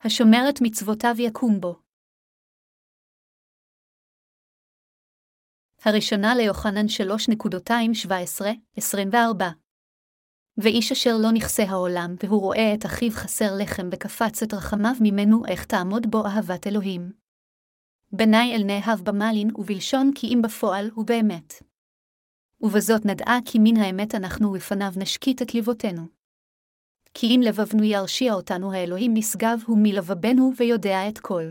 השומר את מצוותיו יקום בו. הראשונה ליוחנן 3.217-24 ואיש אשר לא נכסה העולם, והוא רואה את אחיו חסר לחם וקפץ את רחמיו ממנו, איך תעמוד בו אהבת אלוהים. בני אל נאהב במלין ובלשון כי אם בפועל הוא באמת. ובזאת נדעה כי מן האמת אנחנו בפניו נשקיט את לבותינו. כי אם לבבנו ירשיע אותנו האלוהים נשגב הוא מלבבנו ויודע את כל.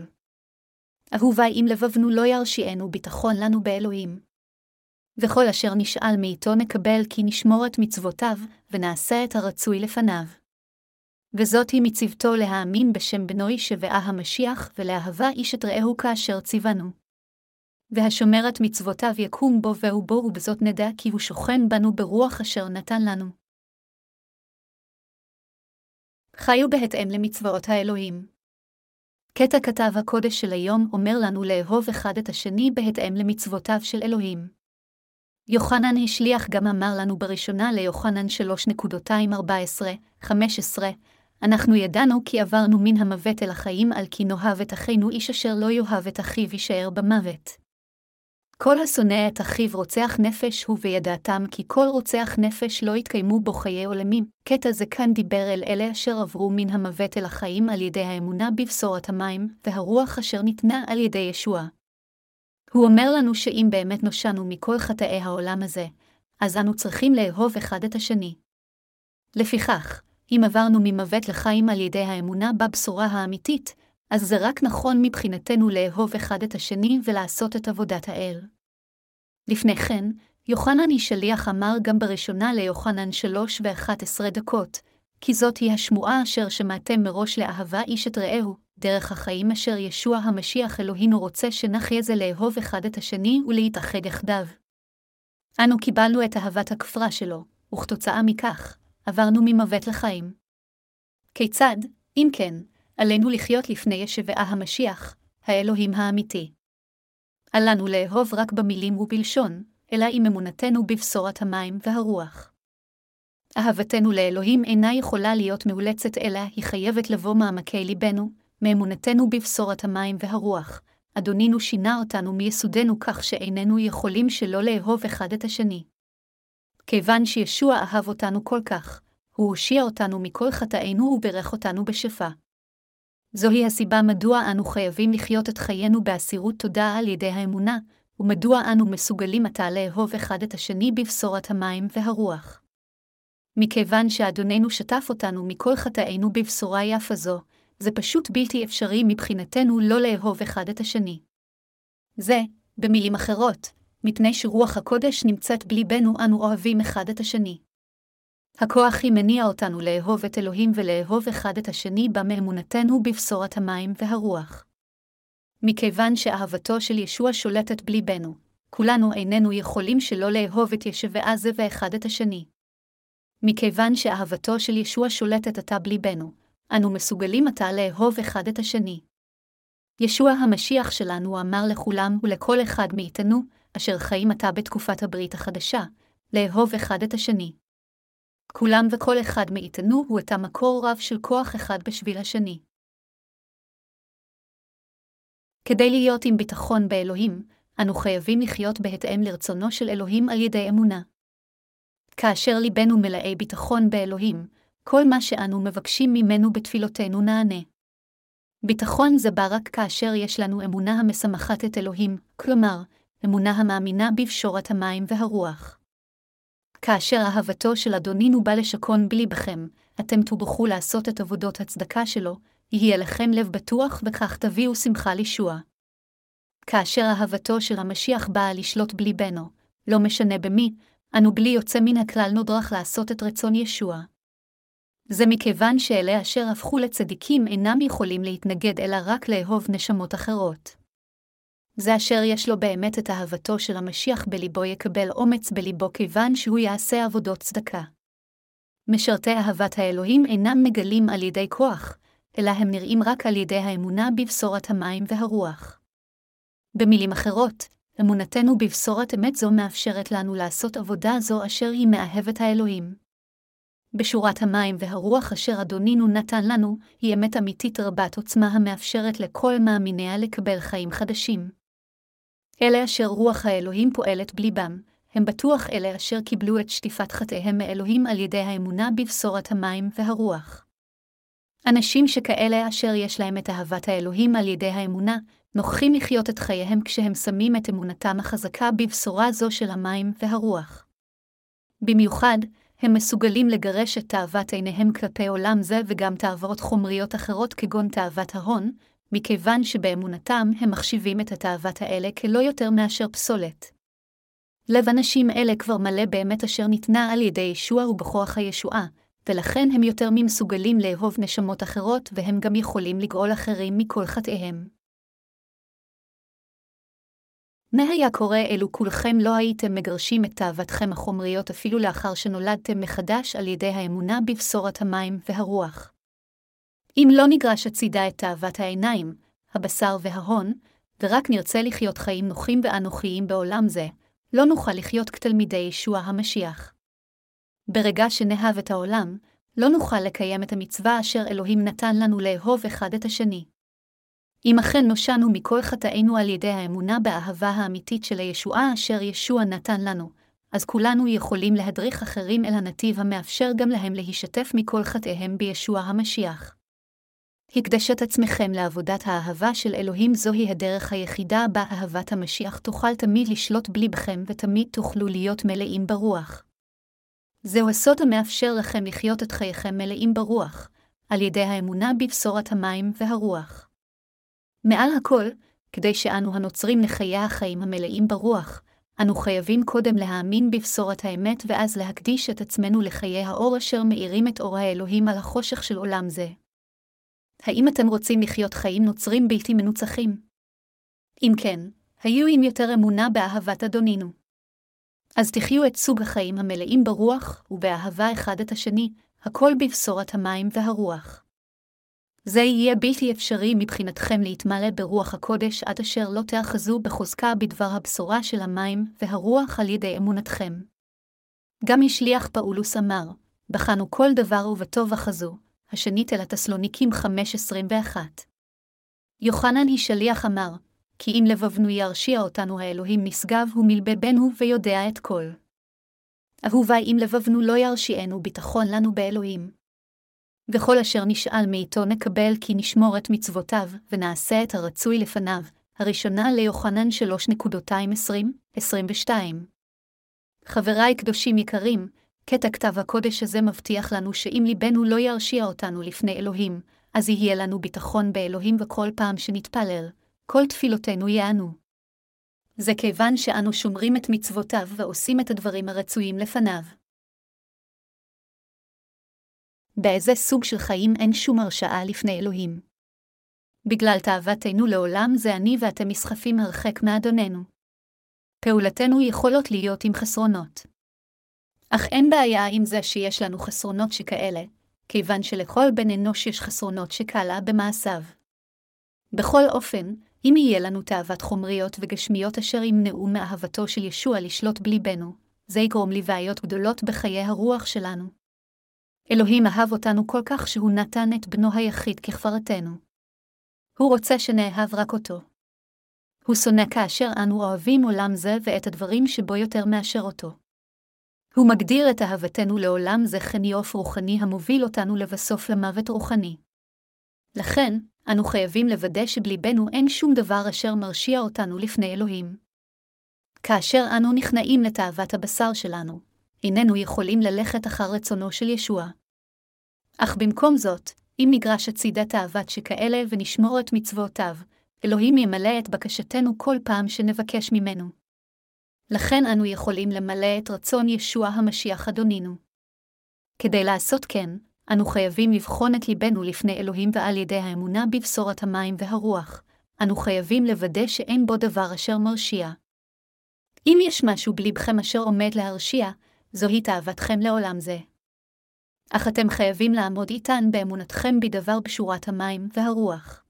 אהובי אם לבבנו לא ירשיענו ביטחון לנו באלוהים. וכל אשר נשאל מאיתו נקבל כי נשמור את מצוותיו, ונעשה את הרצוי לפניו. וזאת היא מצוותו להאמין בשם בנוי שבעה המשיח, ולאהבה איש את רעהו כאשר ציוונו. והשומר את מצוותיו יקום בו והוא בו, ובזאת נדע כי הוא שוכן בנו ברוח אשר נתן לנו. חיו בהתאם למצוות האלוהים. קטע כתב הקודש של היום אומר לנו לאהוב אחד את השני בהתאם למצוותיו של אלוהים. יוחנן השליח גם אמר לנו בראשונה ליוחנן 3.214-15, אנחנו ידענו כי עברנו מן המוות אל החיים על כי נאהב את אחינו איש אשר לא יאהב את אחיו יישאר במוות. כל השונא את אחיו רוצח נפש הוא וידעתם כי כל רוצח נפש לא יתקיימו בו חיי עולמים. קטע זה כאן דיבר אל אלה אשר עברו מן המוות אל החיים על ידי האמונה בבשורת המים, והרוח אשר ניתנה על ידי ישוע. הוא אומר לנו שאם באמת נושענו מכל חטאי העולם הזה, אז אנו צריכים לאהוב אחד את השני. לפיכך, אם עברנו ממוות לחיים על ידי האמונה בבשורה האמיתית, אז זה רק נכון מבחינתנו לאהוב אחד את השני ולעשות את עבודת האל. לפני כן, יוחנן איש שליח אמר גם בראשונה ליוחנן שלוש ואחת עשרה דקות, כי זאת היא השמועה אשר שמעתם מראש לאהבה איש את רעהו, דרך החיים אשר ישוע המשיח אלוהינו רוצה שנחיה זה לאהוב אחד את השני ולהתאחד יחדיו. אנו קיבלנו את אהבת הכפרה שלו, וכתוצאה מכך, עברנו ממוות לחיים. כיצד, אם כן, עלינו לחיות לפני ישבעה המשיח, האלוהים האמיתי. אל לנו לאהוב רק במילים ובלשון, אלא עם אמונתנו בבשורת המים והרוח. אהבתנו לאלוהים אינה יכולה להיות מאולצת אלא היא חייבת לבוא מעמקי ליבנו, מאמונתנו בבשורת המים והרוח. אדונינו שינה אותנו מיסודנו כך שאיננו יכולים שלא לאהוב אחד את השני. כיוון שישוע אהב אותנו כל כך, הוא הושיע אותנו מכל חטאינו וברך אותנו בשפע. זוהי הסיבה מדוע אנו חייבים לחיות את חיינו באסירות תודה על ידי האמונה, ומדוע אנו מסוגלים עתה לאהוב אחד את השני בבשורת המים והרוח. מכיוון שאדוננו שטף אותנו מכל חטאינו בבשורה יפה זו, זה פשוט בלתי אפשרי מבחינתנו לא לאהוב אחד את השני. זה, במילים אחרות, מפני שרוח הקודש נמצאת בליבנו אנו אוהבים אחד את השני. הכוח היא מניע אותנו לאהוב את אלוהים ולאהוב אחד את השני בה מאמונתנו בבשורת המים והרוח. מכיוון שאהבתו של ישוע שולטת בליבנו, כולנו איננו יכולים שלא לאהוב את ישבעה זה ואחד את השני. מכיוון שאהבתו של ישוע שולטת עתה בליבנו, אנו מסוגלים עתה לאהוב אחד את השני. ישוע המשיח שלנו אמר לכולם ולכל אחד מאיתנו, אשר חיים עתה בתקופת הברית החדשה, לאהוב אחד את השני. כולם וכל אחד מאיתנו הוא את המקור רב של כוח אחד בשביל השני. כדי להיות עם ביטחון באלוהים, אנו חייבים לחיות בהתאם לרצונו של אלוהים על ידי אמונה. כאשר ליבנו מלאי ביטחון באלוהים, כל מה שאנו מבקשים ממנו בתפילותינו נענה. ביטחון זה בא רק כאשר יש לנו אמונה המשמחת את אלוהים, כלומר, אמונה המאמינה בפשורת המים והרוח. כאשר אהבתו של אדונינו בא לשכון בליבכם, אתם תובחו לעשות את עבודות הצדקה שלו, יהיה לכם לב בטוח וכך תביאו שמחה לישוע. כאשר אהבתו של המשיח באה לשלוט בליבנו, לא משנה במי, אנו בלי יוצא מן הכלל נודרך לעשות את רצון ישוע. זה מכיוון שאלה אשר הפכו לצדיקים אינם יכולים להתנגד אלא רק לאהוב נשמות אחרות. זה אשר יש לו באמת את אהבתו של המשיח בליבו יקבל אומץ בליבו כיוון שהוא יעשה עבודות צדקה. משרתי אהבת האלוהים אינם מגלים על ידי כוח, אלא הם נראים רק על ידי האמונה בבשורת המים והרוח. במילים אחרות, אמונתנו בבשורת אמת זו מאפשרת לנו לעשות עבודה זו אשר היא מאהבת האלוהים. בשורת המים והרוח אשר אדונינו נתן לנו, היא אמת אמיתית רבת עוצמה המאפשרת לכל מאמיניה לקבל חיים חדשים. אלה אשר רוח האלוהים פועלת בליבם, הם בטוח אלה אשר קיבלו את שטיפת חטאיהם מאלוהים על ידי האמונה בבשורת המים והרוח. אנשים שכאלה אשר יש להם את אהבת האלוהים על ידי האמונה, נוכחים לחיות את חייהם כשהם שמים את אמונתם החזקה בבשורה זו של המים והרוח. במיוחד, הם מסוגלים לגרש את תאוות עיניהם כלפי עולם זה וגם תאוות חומריות אחרות כגון תאוות ההון, מכיוון שבאמונתם הם מחשיבים את התאוות האלה כלא יותר מאשר פסולת. לב אנשים אלה כבר מלא באמת אשר ניתנה על ידי ישוע ובכוח הישועה, ולכן הם יותר ממסוגלים לאהוב נשמות אחרות והם גם יכולים לגאול אחרים מכל חטאיהם. מה היה קורה אילו כולכם לא הייתם מגרשים את תאוותכם החומריות אפילו לאחר שנולדתם מחדש על ידי האמונה בבשורת המים והרוח? אם לא נגרש הצידה את תאוות העיניים, הבשר וההון, ורק נרצה לחיות חיים נוחים ואנוכיים בעולם זה, לא נוכל לחיות כתלמידי ישוע המשיח. ברגע שנאהב את העולם, לא נוכל לקיים את המצווה אשר אלוהים נתן לנו לאהוב אחד את השני. אם אכן נושענו מכל חטאינו על ידי האמונה באהבה האמיתית של הישועה אשר ישוע נתן לנו, אז כולנו יכולים להדריך אחרים אל הנתיב המאפשר גם להם להישתף מכל חטאיהם בישוע המשיח. הקדשת עצמכם לעבודת האהבה של אלוהים זוהי הדרך היחידה בה אהבת המשיח תוכל תמיד לשלוט בלבכם ותמיד תוכלו להיות מלאים ברוח. זהו הסוד המאפשר לכם לחיות את חייכם מלאים ברוח, על ידי האמונה בבשורת המים והרוח. מעל הכל, כדי שאנו הנוצרים לחיי החיים המלאים ברוח, אנו חייבים קודם להאמין בבשורת האמת ואז להקדיש את עצמנו לחיי האור אשר מאירים את אור האלוהים על החושך של עולם זה. האם אתם רוצים לחיות חיים נוצרים בלתי מנוצחים? אם כן, היו עם יותר אמונה באהבת אדונינו. אז תחיו את סוג החיים המלאים ברוח ובאהבה אחד את השני, הכל בבשורת המים והרוח. זה יהיה בלתי אפשרי מבחינתכם להתמלא ברוח הקודש עד אשר לא תאחזו בחוזקה בדבר הבשורה של המים והרוח על ידי אמונתכם. גם השליח פאולוס אמר, בחנו כל דבר ובטוב אחזו, השנית אל התסלוניקים 5.21. יוחנן היא שליח אמר, כי אם לבבנו ירשיע אותנו האלוהים נשגב הוא מלבבנו ויודע את כל. אהובי אם לבבנו לא ירשיענו ביטחון לנו באלוהים. וכל אשר נשאל מאיתו נקבל כי נשמור את מצוותיו, ונעשה את הרצוי לפניו. הראשונה ליוחנן 3.20-22. חבריי קדושים יקרים, קטע כתב הקודש הזה מבטיח לנו שאם ליבנו לא ירשיע אותנו לפני אלוהים, אז יהיה לנו ביטחון באלוהים וכל פעם שנתפלל, כל תפילותינו יענו. זה כיוון שאנו שומרים את מצוותיו ועושים את הדברים הרצויים לפניו. באיזה סוג של חיים אין שום הרשעה לפני אלוהים. בגלל תאוותנו לעולם זה אני ואתם נסחפים הרחק מאדוננו. פעולתנו יכולות להיות עם חסרונות. אך אין בעיה עם זה שיש לנו חסרונות שכאלה, כיוון שלכל בן אנוש יש חסרונות שקלה במעשיו. בכל אופן, אם יהיה לנו תאוות חומריות וגשמיות אשר ימנעו מאהבתו של ישוע לשלוט בליבנו, זה יגרום לבעיות גדולות בחיי הרוח שלנו. אלוהים אהב אותנו כל כך שהוא נתן את בנו היחיד ככפרתנו. הוא רוצה שנאהב רק אותו. הוא שונא כאשר אנו אוהבים עולם זה ואת הדברים שבו יותר מאשר אותו. הוא מגדיר את אהבתנו לעולם זה חניוף רוחני המוביל אותנו לבסוף למוות רוחני. לכן, אנו חייבים לוודא שבליבנו אין שום דבר אשר מרשיע אותנו לפני אלוהים. כאשר אנו נכנעים לתאוות הבשר שלנו, איננו יכולים ללכת אחר רצונו של ישוע. אך במקום זאת, אם נגרש הצידה תאוות שכאלה ונשמור את מצוותיו, אלוהים ימלא את בקשתנו כל פעם שנבקש ממנו. לכן אנו יכולים למלא את רצון ישוע המשיח אדונינו. כדי לעשות כן, אנו חייבים לבחון את ליבנו לפני אלוהים ועל ידי האמונה בבשורת המים והרוח, אנו חייבים לוודא שאין בו דבר אשר מרשיע. אם יש משהו בלבכם אשר עומד להרשיע, זוהי תאוותכם לעולם זה. אך אתם חייבים לעמוד איתן באמונתכם בדבר בשורת המים והרוח.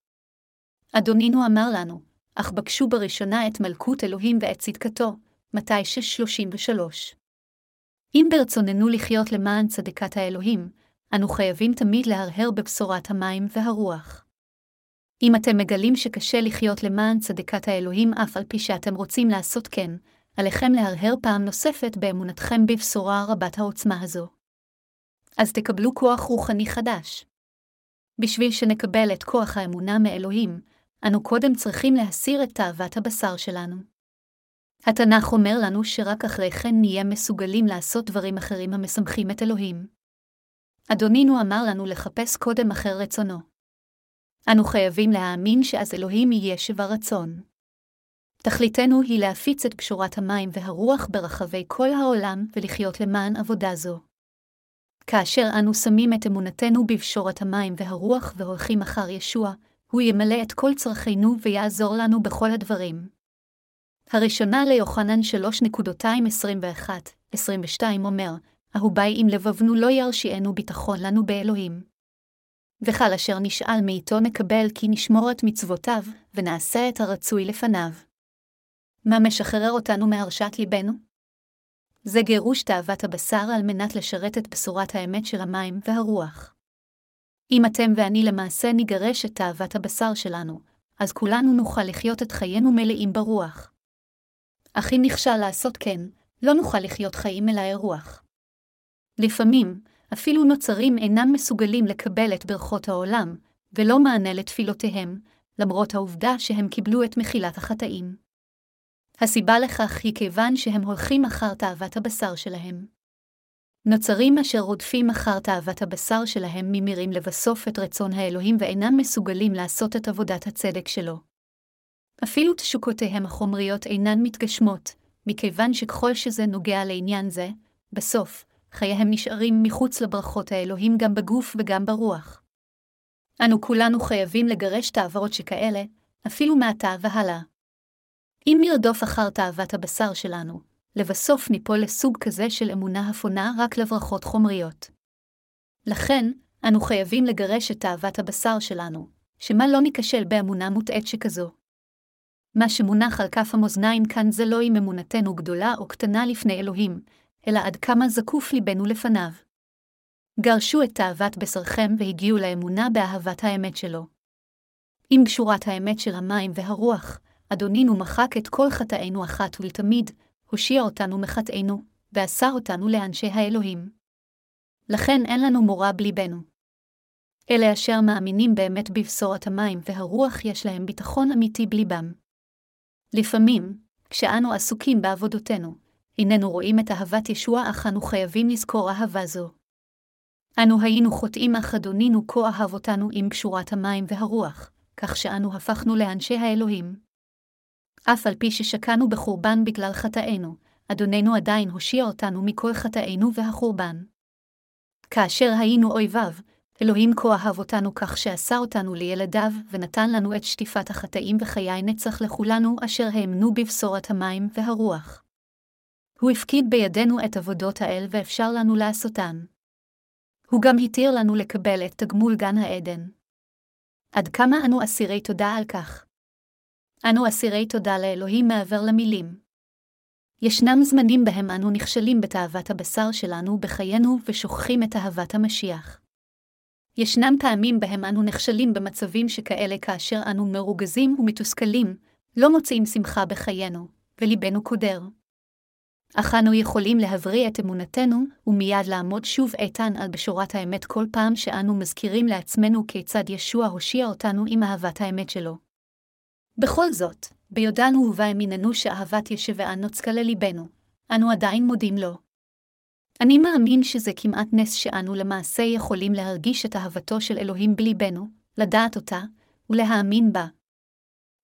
אדונינו אמר לנו, אך בקשו בראשונה את מלכות אלוהים ואת צדקתו, מתי 6.33. אם ברצוננו לחיות למען צדקת האלוהים, אנו חייבים תמיד להרהר בבשורת המים והרוח. אם אתם מגלים שקשה לחיות למען צדקת האלוהים אף על פי שאתם רוצים לעשות כן, עליכם להרהר פעם נוספת באמונתכם בבשורה רבת העוצמה הזו. אז תקבלו כוח רוחני חדש. בשביל שנקבל את כוח האמונה מאלוהים, אנו קודם צריכים להסיר את תאוות הבשר שלנו. התנ"ך אומר לנו שרק אחרי כן נהיה מסוגלים לעשות דברים אחרים המשמחים את אלוהים. אדונינו אמר לנו לחפש קודם אחר רצונו. אנו חייבים להאמין שאז אלוהים יהיה שבע רצון. תכליתנו היא להפיץ את פשורת המים והרוח ברחבי כל העולם ולחיות למען עבודה זו. כאשר אנו שמים את אמונתנו בפשורת המים והרוח והולכים אחר ישוע, הוא ימלא את כל צרכינו ויעזור לנו בכל הדברים. הראשונה ליוחנן 3.21-22 אומר, אהובי אם לבבנו לא ירשיענו ביטחון לנו באלוהים. וכל אשר נשאל מאיתו נקבל כי נשמור את מצוותיו, ונעשה את הרצוי לפניו. מה משחרר אותנו מהרשת ליבנו? זה גירוש תאוות הבשר על מנת לשרת את בשורת האמת של המים והרוח. אם אתם ואני למעשה נגרש את תאוות הבשר שלנו, אז כולנו נוכל לחיות את חיינו מלאים ברוח. אך אם נכשל לעשות כן, לא נוכל לחיות חיים מלאי רוח. לפעמים, אפילו נוצרים אינם מסוגלים לקבל את ברכות העולם, ולא מענה לתפילותיהם, למרות העובדה שהם קיבלו את מחילת החטאים. הסיבה לכך היא כיוון שהם הולכים אחר תאוות הבשר שלהם. נוצרים אשר רודפים אחר תאוות הבשר שלהם ממירים לבסוף את רצון האלוהים ואינם מסוגלים לעשות את עבודת הצדק שלו. אפילו תשוקותיהם החומריות אינן מתגשמות, מכיוון שככל שזה נוגע לעניין זה, בסוף, חייהם נשארים מחוץ לברכות האלוהים גם בגוף וגם ברוח. אנו כולנו חייבים לגרש תעברות שכאלה, אפילו מעתה והלאה. אם נרדוף אחר תאוות הבשר שלנו, לבסוף ניפול לסוג כזה של אמונה הפונה רק לברכות חומריות. לכן, אנו חייבים לגרש את תאוות הבשר שלנו, שמה לא ניכשל באמונה מוטעית שכזו. מה שמונח על כף המאזניים כאן זה לא אם אמונתנו גדולה או קטנה לפני אלוהים, אלא עד כמה זקוף ליבנו לפניו. גרשו את תאוות בשרכם והגיעו לאמונה באהבת האמת שלו. עם גשורת האמת של המים והרוח, אדונינו מחק את כל חטאינו אחת ולתמיד, הושיע אותנו מחטאינו, ועשה אותנו לאנשי האלוהים. לכן אין לנו מורא בליבנו. אלה אשר מאמינים באמת בבשורת המים והרוח יש להם ביטחון אמיתי בליבם. לפעמים, כשאנו עסוקים בעבודותינו, איננו רואים את אהבת ישוע, אך אנו חייבים לזכור אהבה זו. אנו היינו חוטאים, אך אדונינו כה אהב אותנו עם קשורת המים והרוח, כך שאנו הפכנו לאנשי האלוהים. אף על פי ששקענו בחורבן בגלל חטאינו, אדוננו עדיין הושיע אותנו מכל חטאינו והחורבן. כאשר היינו אויביו, אלוהים כה אהב אותנו כך שעשה אותנו לילדיו, ונתן לנו את שטיפת החטאים וחיי נצח לכולנו אשר האמנו בבשורת המים והרוח. הוא הפקיד בידינו את עבודות האל ואפשר לנו לעשותן. הוא גם התיר לנו לקבל את תגמול גן העדן. עד כמה אנו אסירי תודה על כך. אנו אסירי תודה לאלוהים מעבר למילים. ישנם זמנים בהם אנו נכשלים בתאוות הבשר שלנו בחיינו ושוכחים את אהבת המשיח. ישנם פעמים בהם אנו נכשלים במצבים שכאלה כאשר אנו מרוגזים ומתוסכלים, לא מוצאים שמחה בחיינו, וליבנו קודר. אך אנו יכולים להבריא את אמונתנו, ומיד לעמוד שוב איתן על בשורת האמת כל פעם שאנו מזכירים לעצמנו כיצד ישוע הושיע אותנו עם אהבת האמת שלו. בכל זאת, ביודענו ובאמיננו שאהבת ישבעה נוצקה לליבנו, אנו עדיין מודים לו. אני מאמין שזה כמעט נס שאנו למעשה יכולים להרגיש את אהבתו של אלוהים בליבנו, לדעת אותה, ולהאמין בה.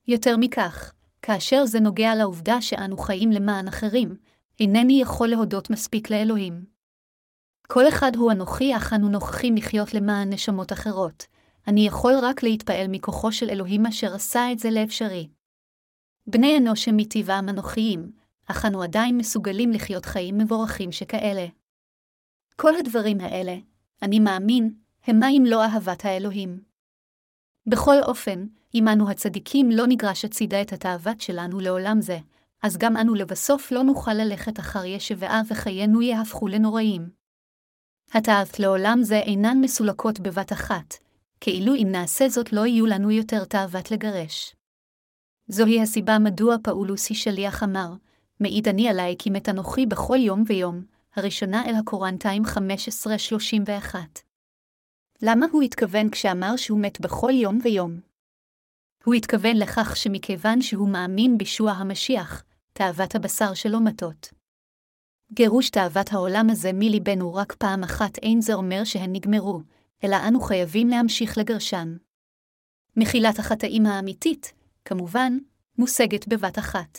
יותר מכך, כאשר זה נוגע לעובדה שאנו חיים למען אחרים, אינני יכול להודות מספיק לאלוהים. כל אחד הוא אנוכי, אך אנו נוכחים לחיות למען נשמות אחרות. אני יכול רק להתפעל מכוחו של אלוהים אשר עשה את זה לאפשרי. בני אנוש הם מטבעם אנוכיים, אך אנו עדיין מסוגלים לחיות חיים מבורכים שכאלה. כל הדברים האלה, אני מאמין, המה אם לא אהבת האלוהים. בכל אופן, אם אנו הצדיקים לא נגרש הצידה את התאוות שלנו לעולם זה, אז גם אנו לבסוף לא נוכל ללכת אחר ישבעה וחיינו יהפכו לנוראים. התאוות לעולם זה אינן מסולקות בבת אחת, כאילו אם נעשה זאת לא יהיו לנו יותר תאוות לגרש. זוהי הסיבה מדוע פאולוס שליח אמר, מעיד אני עלי כי מת אנוכי בכל יום ויום, הראשונה אל הקורנטיים 15-31. למה הוא התכוון כשאמר שהוא מת בכל יום ויום? הוא התכוון לכך שמכיוון שהוא מאמין בישוע המשיח, תאוות הבשר שלו מתות. גירוש תאוות העולם הזה מליבנו רק פעם אחת אין זה אומר שהן נגמרו, אלא אנו חייבים להמשיך לגרשן. מחילת החטאים האמיתית, כמובן, מושגת בבת אחת.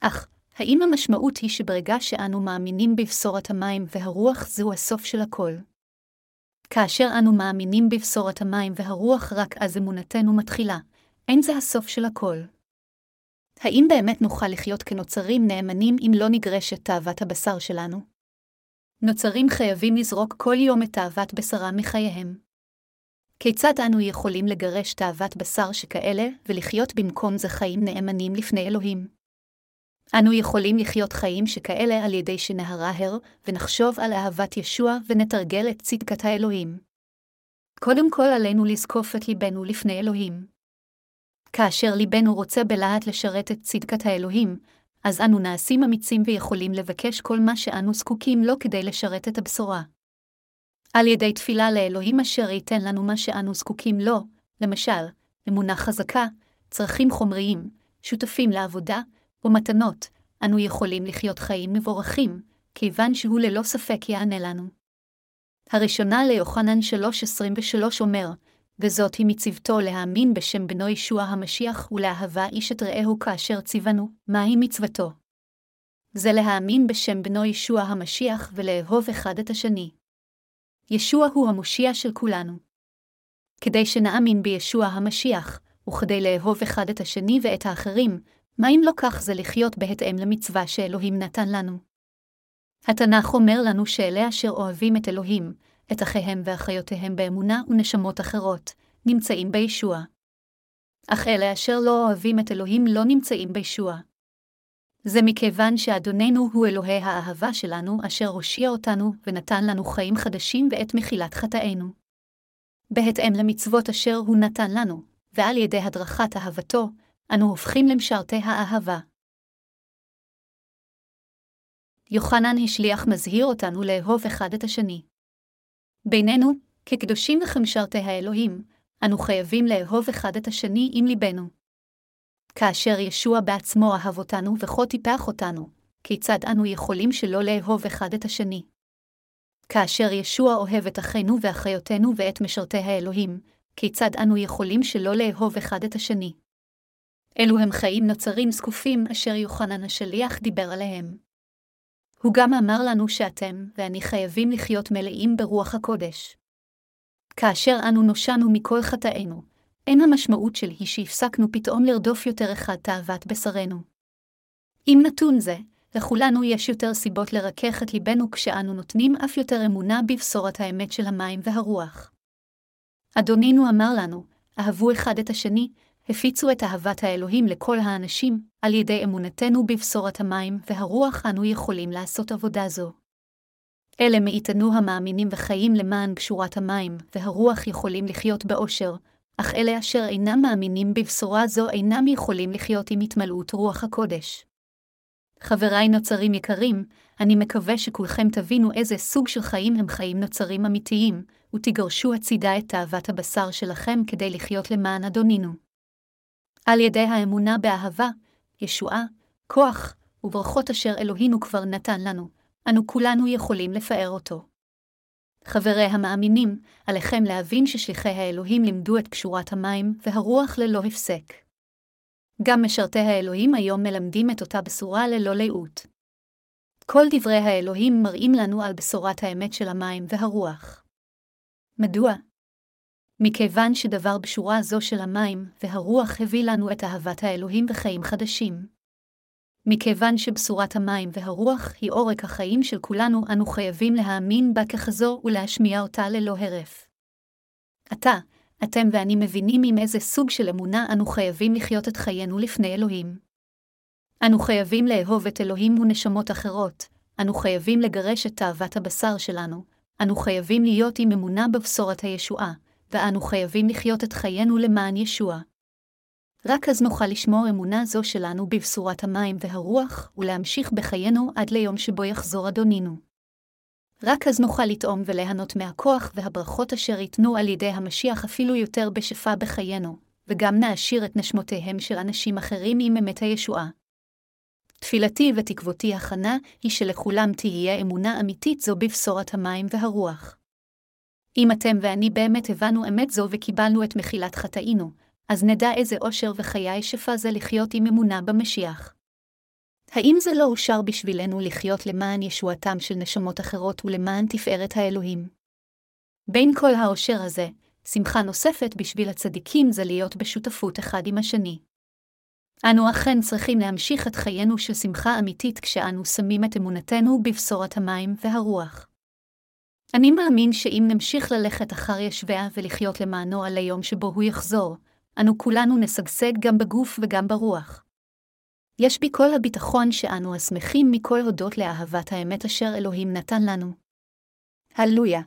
אך, האם המשמעות היא שברגע שאנו מאמינים בבשורת המים והרוח זהו הסוף של הכל? כאשר אנו מאמינים בבשורת המים והרוח רק אז אמונתנו מתחילה, אין זה הסוף של הכל. האם באמת נוכל לחיות כנוצרים נאמנים אם לא נגרש את תאוות הבשר שלנו? נוצרים חייבים לזרוק כל יום את תאוות בשרם מחייהם. כיצד אנו יכולים לגרש תאוות בשר שכאלה ולחיות במקום זה חיים נאמנים לפני אלוהים? אנו יכולים לחיות חיים שכאלה על ידי שנהרהר ונחשוב על אהבת ישוע ונתרגל את צדקת האלוהים. קודם כל עלינו לזקוף את ליבנו לפני אלוהים. כאשר ליבנו רוצה בלהט לשרת את צדקת האלוהים, אז אנו נעשים אמיצים ויכולים לבקש כל מה שאנו זקוקים לו כדי לשרת את הבשורה. על ידי תפילה לאלוהים אשר ייתן לנו מה שאנו זקוקים לו, למשל, אמונה חזקה, צרכים חומריים, שותפים לעבודה, ומתנות, אנו יכולים לחיות חיים מבורכים, כיוון שהוא ללא ספק יענה לנו. הראשונה ליוחנן 3.23 אומר, וזאת היא מצוותו להאמין בשם בנו ישוע המשיח ולאהבה איש את רעהו כאשר ציוונו, מהי מצוותו? זה להאמין בשם בנו ישוע המשיח ולאהוב אחד את השני. ישוע הוא המושיע של כולנו. כדי שנאמין בישוע המשיח, וכדי לאהוב אחד את השני ואת האחרים, מה אם לא כך זה לחיות בהתאם למצווה שאלוהים נתן לנו? התנ"ך אומר לנו שאלה אשר אוהבים את אלוהים, את אחיהם ואחיותיהם באמונה ונשמות אחרות, נמצאים בישוע. אך אלה אשר לא אוהבים את אלוהים לא נמצאים בישוע. זה מכיוון שאדוננו הוא אלוהי האהבה שלנו, אשר הושיע אותנו ונתן לנו חיים חדשים ואת מחילת חטאינו. בהתאם למצוות אשר הוא נתן לנו, ועל ידי הדרכת אהבתו, אנו הופכים למשרתי האהבה. יוחנן השליח מזהיר אותנו לאהוב אחד את השני. בינינו, כקדושים וכמשרתי האלוהים, אנו חייבים לאהוב אחד את השני עם ליבנו. כאשר ישוע בעצמו אהב אותנו וכה טיפח אותנו, כיצד אנו יכולים שלא לאהוב אחד את השני? כאשר ישוע אוהב את אחינו ואחיותינו ואת משרתי האלוהים, כיצד אנו יכולים שלא לאהוב אחד את השני? אלו הם חיים נוצרים זקופים אשר יוחנן השליח דיבר עליהם. הוא גם אמר לנו שאתם ואני חייבים לחיות מלאים ברוח הקודש. כאשר אנו נושענו מכל חטאינו, אין המשמעות של היא שהפסקנו פתאום לרדוף יותר אחד תאוות בשרנו. עם נתון זה, לכולנו יש יותר סיבות לרכך את ליבנו כשאנו נותנים אף יותר אמונה בבשורת האמת של המים והרוח. אדונינו אמר לנו, אהבו אחד את השני, הפיצו את אהבת האלוהים לכל האנשים, על ידי אמונתנו בבשורת המים והרוח אנו יכולים לעשות עבודה זו. אלה מאיתנו המאמינים וחיים למען גשורת המים והרוח יכולים לחיות באושר, אך אלה אשר אינם מאמינים בבשורה זו אינם יכולים לחיות עם התמלאות רוח הקודש. חבריי נוצרים יקרים, אני מקווה שכולכם תבינו איזה סוג של חיים הם חיים נוצרים אמיתיים, ותגרשו הצידה את תאוות הבשר שלכם כדי לחיות למען אדונינו. על ידי האמונה באהבה, ישועה, כוח וברכות אשר אלוהינו כבר נתן לנו, אנו כולנו יכולים לפאר אותו. חברי המאמינים, עליכם להבין ששליחי האלוהים לימדו את קשורת המים והרוח ללא הפסק. גם משרתי האלוהים היום מלמדים את אותה בשורה ללא לאות. כל דברי האלוהים מראים לנו על בשורת האמת של המים והרוח. מדוע? מכיוון שדבר בשורה זו של המים והרוח הביא לנו את אהבת האלוהים וחיים חדשים. מכיוון שבשורת המים והרוח היא עורק החיים של כולנו, אנו חייבים להאמין בה ככזו ולהשמיע אותה ללא הרף. עתה, אתם ואני מבינים עם איזה סוג של אמונה אנו חייבים לחיות את חיינו לפני אלוהים. אנו חייבים לאהוב את אלוהים ונשמות אחרות, אנו חייבים לגרש את תאוות הבשר שלנו, אנו חייבים להיות עם אמונה בבשורת הישועה, ואנו חייבים לחיות את חיינו למען ישוע. רק אז נוכל לשמור אמונה זו שלנו בבשורת המים והרוח, ולהמשיך בחיינו עד ליום שבו יחזור אדונינו. רק אז נוכל לטעום וליהנות מהכוח והברכות אשר ייתנו על ידי המשיח אפילו יותר בשפע בחיינו, וגם נעשיר את נשמותיהם של אנשים אחרים עם אמת הישועה. תפילתי ותקוותי הכנה היא שלכולם תהיה אמונה אמיתית זו בבשורת המים והרוח. אם אתם ואני באמת הבנו אמת זו וקיבלנו את מחילת חטאינו, אז נדע איזה אושר וחיי שפע זה לחיות עם אמונה במשיח. האם זה לא אושר בשבילנו לחיות למען ישועתם של נשמות אחרות ולמען תפארת האלוהים? בין כל האושר הזה, שמחה נוספת בשביל הצדיקים זה להיות בשותפות אחד עם השני. אנו אכן צריכים להמשיך את חיינו של שמחה אמיתית כשאנו שמים את אמונתנו בבשורת המים והרוח. אני מאמין שאם נמשיך ללכת אחר ישביה ולחיות למענו על היום שבו הוא יחזור, אנו כולנו נשגשג גם בגוף וגם ברוח. יש בי כל הביטחון שאנו השמחים מכל הודות לאהבת האמת אשר אלוהים נתן לנו. הללויה.